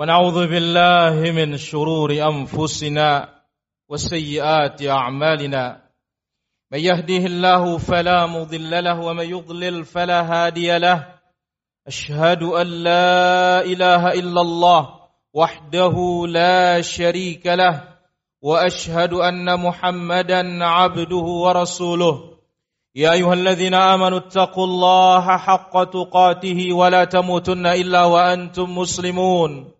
ونعوذ بالله من شرور أنفسنا وسيئات أعمالنا. من يهده الله فلا مضل له ومن يضلل فلا هادي له. أشهد أن لا إله إلا الله وحده لا شريك له وأشهد أن محمدا عبده ورسوله. يا أيها الذين آمنوا اتقوا الله حق تقاته ولا تموتن إلا وأنتم مسلمون.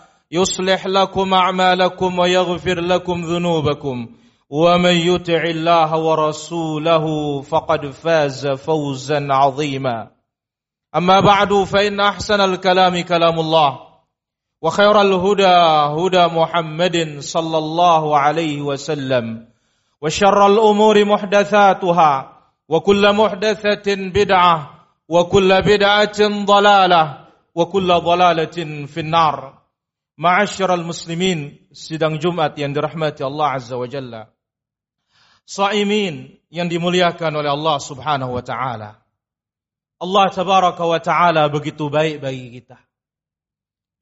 يصلح لكم أعمالكم ويغفر لكم ذنوبكم. ومن يطع الله ورسوله فقد فاز فوزا عظيما. أما بعد فإن أحسن الكلام كلام الله وخير الهدى هدى محمد صلى الله عليه وسلم وشر الأمور محدثاتها وكل محدثة بدعة وكل بدعة ضلالة وكل ضلالة في النار. Ma'asyiral muslimin, sidang Jumat yang dirahmati Allah Azza wa Jalla. Saimin yang dimuliakan oleh Allah Subhanahu wa taala. Allah tabaraka wa taala begitu baik bagi kita.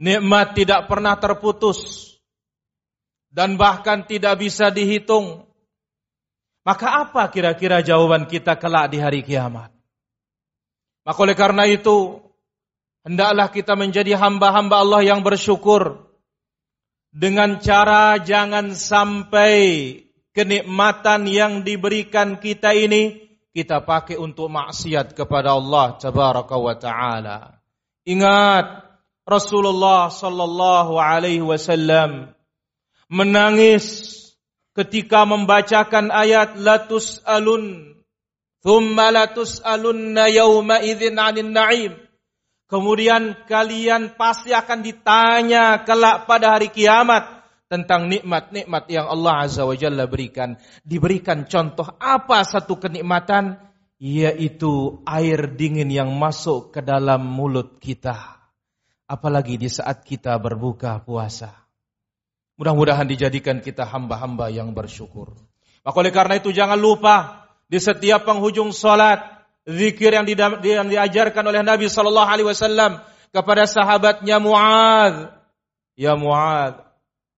Nikmat tidak pernah terputus dan bahkan tidak bisa dihitung. Maka apa kira-kira jawaban kita kelak di hari kiamat? Maka oleh karena itu, hendaklah kita menjadi hamba-hamba Allah yang bersyukur dengan cara jangan sampai kenikmatan yang diberikan kita ini, kita pakai untuk maksiat kepada Allah Tabaraka wa Ta'ala. Ingat, Rasulullah Sallallahu Alaihi Wasallam menangis ketika membacakan ayat latus alun Thumma latus'alunna yawma idzin 'anil na'im. Kemudian kalian pasti akan ditanya kelak pada hari kiamat tentang nikmat-nikmat yang Allah Azza wa Jalla berikan. Diberikan contoh apa satu kenikmatan? Yaitu air dingin yang masuk ke dalam mulut kita. Apalagi di saat kita berbuka puasa. Mudah-mudahan dijadikan kita hamba-hamba yang bersyukur. Maka oleh karena itu jangan lupa di setiap penghujung salat, zikir yang, yang diajarkan oleh Nabi sallallahu alaihi wasallam kepada sahabatnya Muadz. Ya Muadz,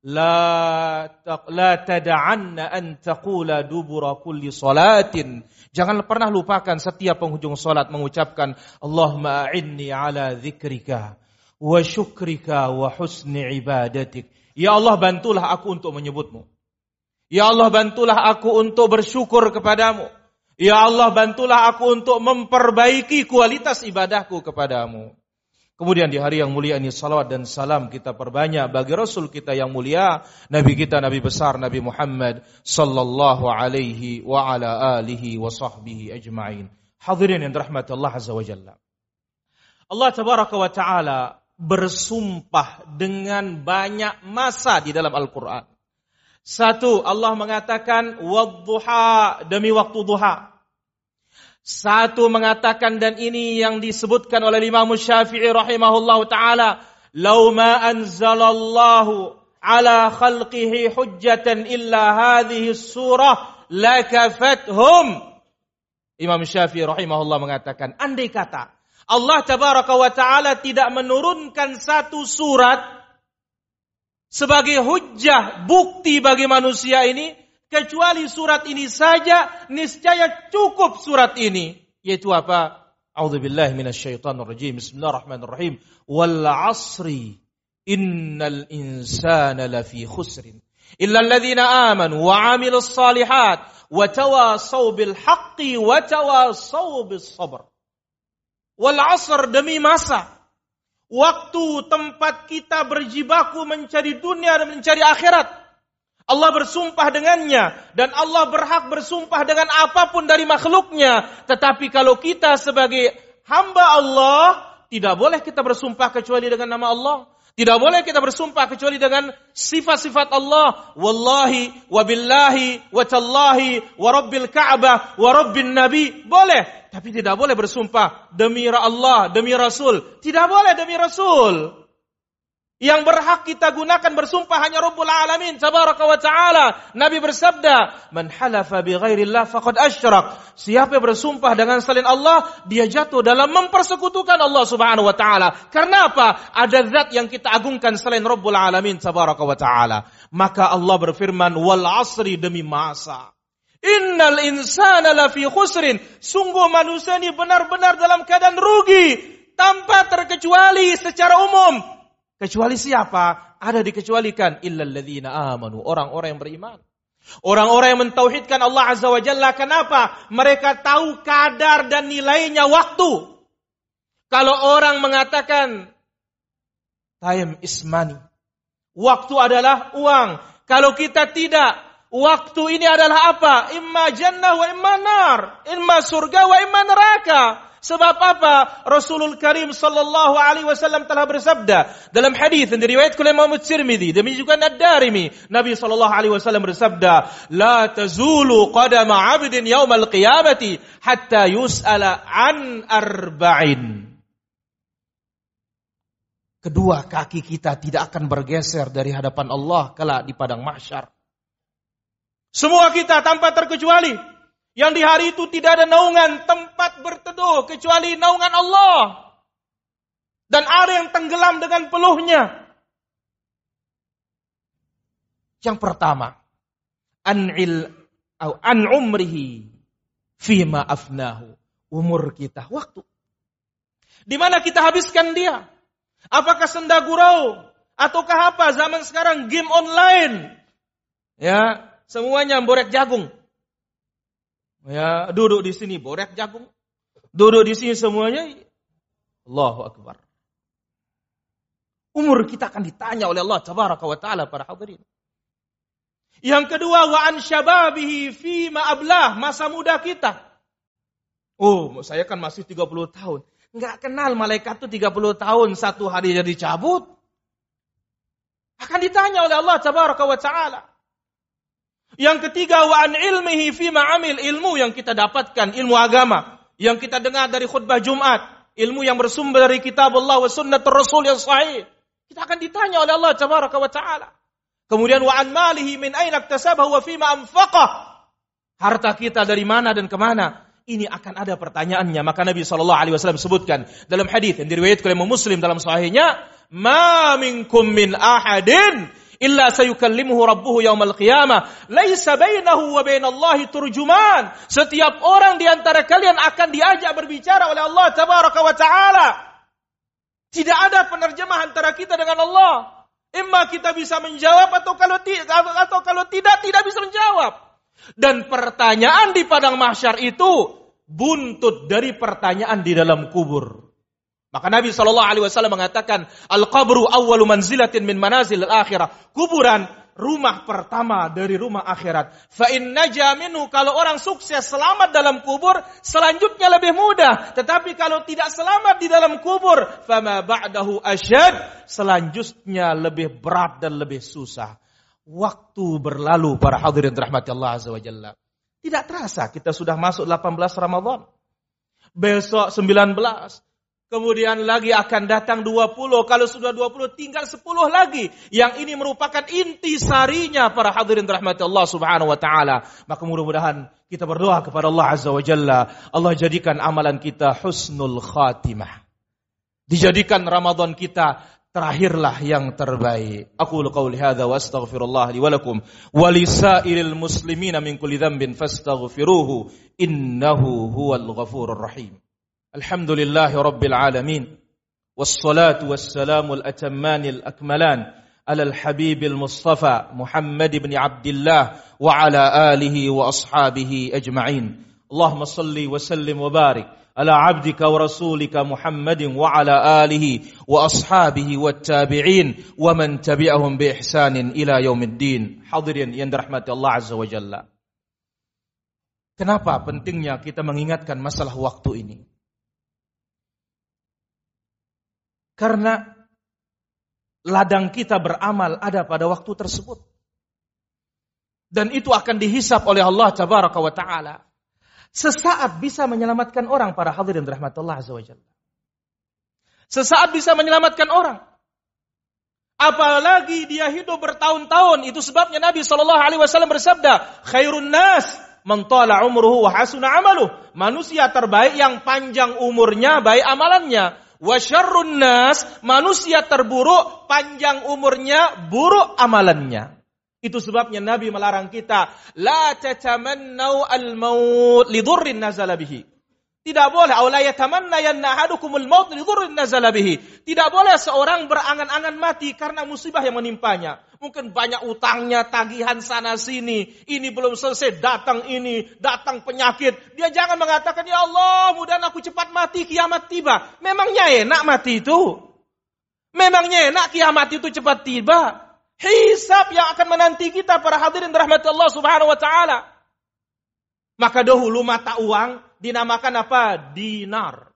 la la tad'anna an taqula dubura kulli salatin. Jangan pernah lupakan setiap penghujung salat mengucapkan Allahumma a'inni ala dzikrika wa syukrika wa husni ibadatik. Ya Allah bantulah aku untuk menyebutmu. Ya Allah bantulah aku untuk bersyukur kepadamu. Ya Allah bantulah aku untuk memperbaiki kualitas ibadahku kepadamu. Kemudian di hari yang mulia ini salawat dan salam kita perbanyak bagi Rasul kita yang mulia, Nabi kita Nabi besar Nabi Muhammad sallallahu alaihi wa ala alihi wa sahbihi ajma'in. Hadirin yang dirahmati Allah Azza wa Jalla. Allah tabaraka wa taala bersumpah dengan banyak masa di dalam Al-Qur'an. Satu, Allah mengatakan wadduha demi waktu duha. Satu mengatakan dan ini yang disebutkan oleh Imam Syafi'i rahimahullahu taala, "Lau ma anzalallahu ala khalqihi hujjatan illa hadhihi surah lakafathum." Imam Syafi'i rahimahullah mengatakan, andai kata Allah tabaraka wa taala tidak menurunkan satu surat sebagai hujjah bukti bagi manusia ini kecuali surat ini saja niscaya cukup surat ini yaitu apa A'udzubillahi minasyaitonir rajim Bismillahirrahmanirrahim wal 'asri innal insana lafi khusrin illa alladhina amanu wa 'amilus salihat wa tawasaw bil haqqi wa tawasaw bis sabr. Wal asr demi masa. Waktu tempat kita berjibaku mencari dunia dan mencari akhirat. Allah bersumpah dengannya dan Allah berhak bersumpah dengan apa pun dari makhluknya. Tetapi kalau kita sebagai hamba Allah tidak boleh kita bersumpah kecuali dengan nama Allah. Tidak boleh kita bersumpah kecuali dengan sifat-sifat Allah. Wallahi, wabillahi, watallahi, warabbil ka'bah, warabbin nabi. Boleh. Tapi tidak boleh bersumpah demi Allah, demi Rasul. Tidak boleh demi Rasul. Yang berhak kita gunakan bersumpah hanya Rabbul Alamin tabaraka wa taala. Nabi bersabda, "Man halafa bi ghairillah faqad asyrak." Siapa yang bersumpah dengan selain Allah, dia jatuh dalam mempersekutukan Allah Subhanahu wa taala. Karena apa? Ada zat yang kita agungkan selain Rabbul Alamin tabaraka wa taala. Maka Allah berfirman, "Wal asri demi masa." Innal insana lafi khusrin. Sungguh manusia ini benar-benar dalam keadaan rugi tanpa terkecuali secara umum Kecuali siapa? Ada dikecualikan illalladzina amanu, orang-orang yang beriman. Orang-orang yang mentauhidkan Allah Azza wa Jalla. Kenapa? Mereka tahu kadar dan nilainya waktu. Kalau orang mengatakan time is money. Waktu adalah uang. Kalau kita tidak, waktu ini adalah apa? Imma jannah wa imma nar. Imma surga wa imma neraka. Sebab apa? Rasulul Karim sallallahu alaihi wasallam telah bersabda dalam hadis yang diriwayatkan oleh Imam Tirmizi demikian juga Ad-Darimi Nabi sallallahu alaihi wasallam bersabda la tazulu qadama 'abdin yaumal qiyamati hatta yus'ala an arba'in Kedua kaki kita tidak akan bergeser dari hadapan Allah kala di padang mahsyar. Semua kita tanpa terkecuali yang di hari itu tidak ada naungan tempat berteduh kecuali naungan Allah. Dan ada yang tenggelam dengan peluhnya. Yang pertama, an'il au an umrihi fima afnahu. Umur kita, waktu. Di mana kita habiskan dia? Apakah senda gurau? Ataukah apa zaman sekarang game online? Ya, semuanya borek jagung. Ya, duduk di sini borek jagung. Duduk di sini semuanya Allahu Akbar. Umur kita akan ditanya oleh Allah tabaraka wa taala para hadirin. Yang kedua wa an syababihi fi ma ablah, masa muda kita. Oh, saya kan masih 30 tahun. Enggak kenal malaikat itu 30 tahun satu hari jadi cabut. Akan ditanya oleh Allah tabaraka wa taala. Yang ketiga wa an ilmihi fi amil ilmu yang kita dapatkan ilmu agama yang kita dengar dari khutbah Jumat, ilmu yang bersumber dari kitab Allah wa sunnah Rasul yang sahih. Kita akan ditanya oleh Allah tabaraka wa taala. Kemudian wa an malihi min aina iktasabahu wa fima anfaqah. Harta kita dari mana dan ke mana? Ini akan ada pertanyaannya. Maka Nabi SAW sebutkan dalam hadis yang diriwayatkan oleh Muslim dalam sahihnya, "Ma minkum min ahadin illa sayukallimuhu rabbuhu yaumal qiyamah. Laisa bainahu wa bainallahi turjuman. Setiap orang di antara kalian akan diajak berbicara oleh Allah tabaraka wa taala. Tidak ada penerjemah antara kita dengan Allah. Imma kita bisa menjawab atau kalau atau kalau tidak tidak bisa menjawab. Dan pertanyaan di padang mahsyar itu buntut dari pertanyaan di dalam kubur maka Nabi Shallallahu Alaihi Wasallam mengatakan, al qabru awwalu manzilatin min manazil akhirah. Kuburan rumah pertama dari rumah akhirat. Fa in minhu kalau orang sukses selamat dalam kubur, selanjutnya lebih mudah. Tetapi kalau tidak selamat di dalam kubur, fama ba'dahu asyad, selanjutnya lebih berat dan lebih susah. Waktu berlalu para hadirin rahmati Allah azza wa jalla. Tidak terasa kita sudah masuk 18 Ramadan. Besok 19, Kemudian lagi akan datang 20. Kalau sudah 20 tinggal 10 lagi. Yang ini merupakan inti sarinya para hadirin rahmat Allah subhanahu wa ta'ala. Maka mudah-mudahan kita berdoa kepada Allah azza wa jalla. Allah jadikan amalan kita husnul khatimah. Dijadikan Ramadan kita terakhirlah yang terbaik. Aku qauli hadza wa astaghfirullah li wa muslimina min kulli fastaghfiruhu innahu huwal ghafurur rahim. الحمد لله رب العالمين والصلاة والسلام الأتمان الأكملان على الحبيب المصطفى محمد بن عبد الله وعلى آله وأصحابه أجمعين. اللهم صل وسلم وبارك على عبدك ورسولك محمد وعلى آله وأصحابه والتابعين ومن تبعهم بإحسان إلى يوم الدين. Yang dirahmati Allah Azza wa Jalla. Kenapa pentingnya kita mengingatkan masalah waktu ini? Karena ladang kita beramal ada pada waktu tersebut. Dan itu akan dihisap oleh Allah Tabaraka wa Ta'ala. Sesaat bisa menyelamatkan orang para hadirin rahmatullah azza wa jalla. Sesaat bisa menyelamatkan orang. Apalagi dia hidup bertahun-tahun. Itu sebabnya Nabi SAW bersabda, Khairun nas mentala umruhu wa hasuna amaluh. Manusia terbaik yang panjang umurnya, baik amalannya. Wa syarrun nas, manusia terburuk, panjang umurnya, buruk amalannya. Itu sebabnya Nabi melarang kita, la tatamannau al-maut lidurrin nazala. Tidak boleh nazala bihi. Tidak boleh seorang berangan-angan mati karena musibah yang menimpanya. Mungkin banyak utangnya, tagihan sana sini, ini belum selesai, datang ini, datang penyakit. Dia jangan mengatakan, "Ya Allah, mudah aku cepat mati, kiamat tiba." Memangnya enak mati itu? Memangnya enak kiamat itu cepat tiba? Hisab yang akan menanti kita para hadirin rahmat Allah Subhanahu wa taala. Maka dahulu mata uang dinamakan apa? Dinar.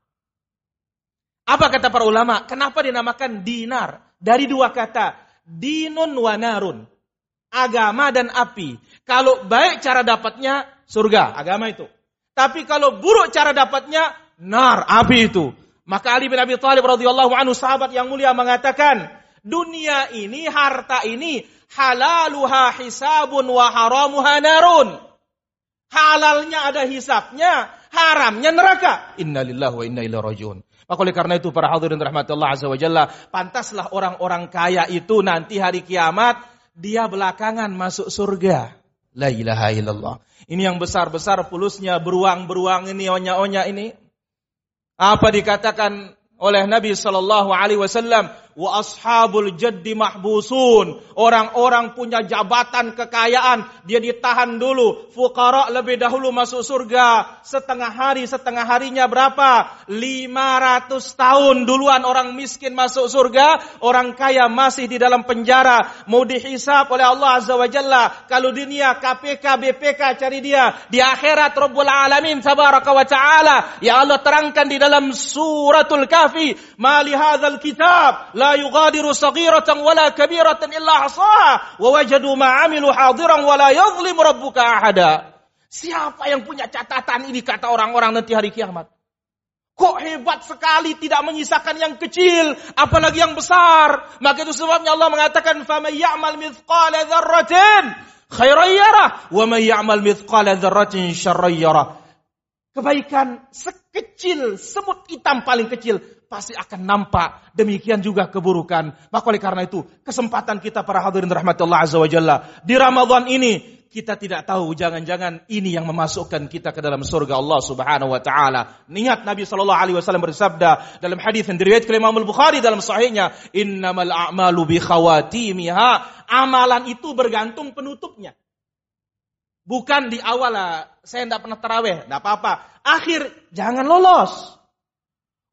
Apa kata para ulama? Kenapa dinamakan dinar? Dari dua kata, dinun wa narun. Agama dan api. Kalau baik cara dapatnya surga, agama itu. Tapi kalau buruk cara dapatnya nar, api itu. Maka Ali bin Abi Thalib radhiyallahu anhu sahabat yang mulia mengatakan, dunia ini, harta ini, halaluha hisabun wa haramuha narun. Halalnya ada hisapnya, haramnya neraka. Innalillahi wa inna ilaihi rajiun. Maka oleh karena itu para hadirin rahmatullah azza wa jalla, pantaslah orang-orang kaya itu nanti hari kiamat dia belakangan masuk surga. La ilaha illallah. Ini yang besar-besar pulusnya beruang-beruang ini onya-onya ini. Apa dikatakan oleh Nabi sallallahu alaihi wasallam? Wa ashabul jaddi mahbusun. Orang-orang punya jabatan kekayaan, dia ditahan dulu. Fukara lebih dahulu masuk surga. Setengah hari, setengah harinya berapa? 500 tahun duluan orang miskin masuk surga, orang kaya masih di dalam penjara. Mau dihisap oleh Allah Azza wa Jalla. Kalau dunia KPK, BPK cari dia. Di akhirat Rabbul Alamin tabaraka wa ta'ala. Ya Allah terangkan di dalam suratul kafi. Mali hadzal kitab la yugadiru saghiratan wala kabiratan illa ahsaha wa wajadu ma amilu hadiran wala yadhlimu rabbuka ahada. Siapa yang punya catatan ini kata orang-orang nanti hari kiamat? Kok hebat sekali tidak menyisakan yang kecil, apalagi yang besar. Maka itu sebabnya Allah mengatakan, "Faman ya'mal mithqala dzarratin khairan yara, wa man ya'mal mithqala dzarratin syarran yara." Kebaikan sekecil semut hitam paling kecil pasti akan nampak. Demikian juga keburukan. Maka oleh karena itu, kesempatan kita para hadirin rahmatullah azza wa jalla. Di Ramadan ini, kita tidak tahu jangan-jangan ini yang memasukkan kita ke dalam surga Allah Subhanahu wa taala. Ingat Nabi sallallahu alaihi wasallam bersabda dalam hadis yang diriwayatkan Imam Al-Bukhari dalam sahihnya, "Innamal a'malu bi khawatimiha." Amalan itu bergantung penutupnya. Bukan di awal lah, saya tidak pernah terawih, tidak apa-apa. Akhir, jangan lolos.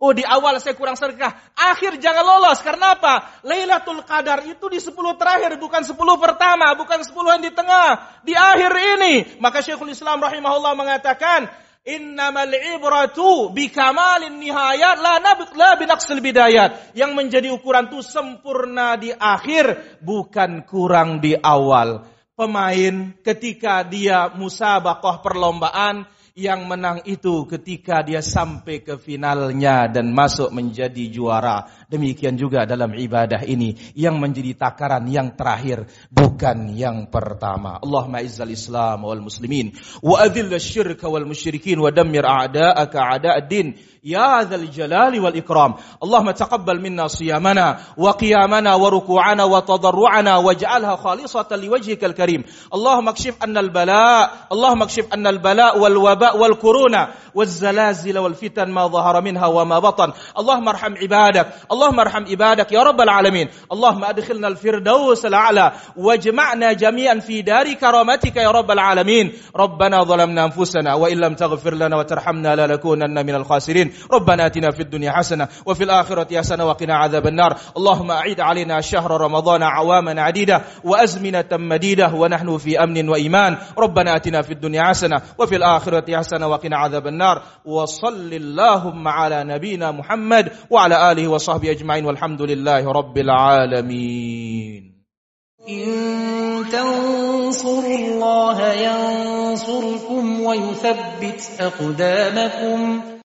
Oh di awal saya kurang sedekah. Akhir jangan lolos. Karena apa? Lailatul Qadar itu di 10 terakhir. Bukan 10 pertama. Bukan 10 yang di tengah. Di akhir ini. Maka Syekhul Islam rahimahullah mengatakan. Innamal ibratu bikamalin nihayat la, la binaksil bidayat. Yang menjadi ukuran itu sempurna di akhir. Bukan kurang di awal. Pemain ketika dia musabakoh perlombaan yang menang itu ketika dia sampai ke finalnya dan masuk menjadi juara. Demikian juga dalam ibadah ini yang menjadi takaran yang terakhir bukan yang pertama. Allahumma izzal Islam wal muslimin wa adhill syirka wal musyrikin wa dammir a'da'aka a'da'ad-din يا ذا الجلال والإكرام. اللهم تقبل منا صيامنا وقيامنا وركوعنا وتضرعنا واجعلها خالصة لوجهك الكريم. اللهم اكشف أن البلاء اللهم اكشف أن البلاء والوباء والكورونا والزلازل والفتن ما ظهر منها وما بطن. اللهم ارحم عبادك اللهم ارحم عبادك يا رب العالمين. اللهم أدخلنا الفردوس الأعلى واجمعنا جميعا في دار كرامتك يا رب العالمين. ربنا ظلمنا أنفسنا وإن لم تغفر لنا وترحمنا لنكونن من الخاسرين. ربنا آتنا في الدنيا حسنة وفي الآخرة حسنة وقنا عذاب النار. اللهم اعيد علينا شهر رمضان عواما عديدة وأزمنة مديدة ونحن في أمن وإيمان. ربنا آتنا في الدنيا حسنة وفي الآخرة حسنة وقنا عذاب النار. وصل اللهم على نبينا محمد وعلى آله وصحبه أجمعين والحمد لله رب العالمين. إن تنصروا الله ينصركم ويثبت أقدامكم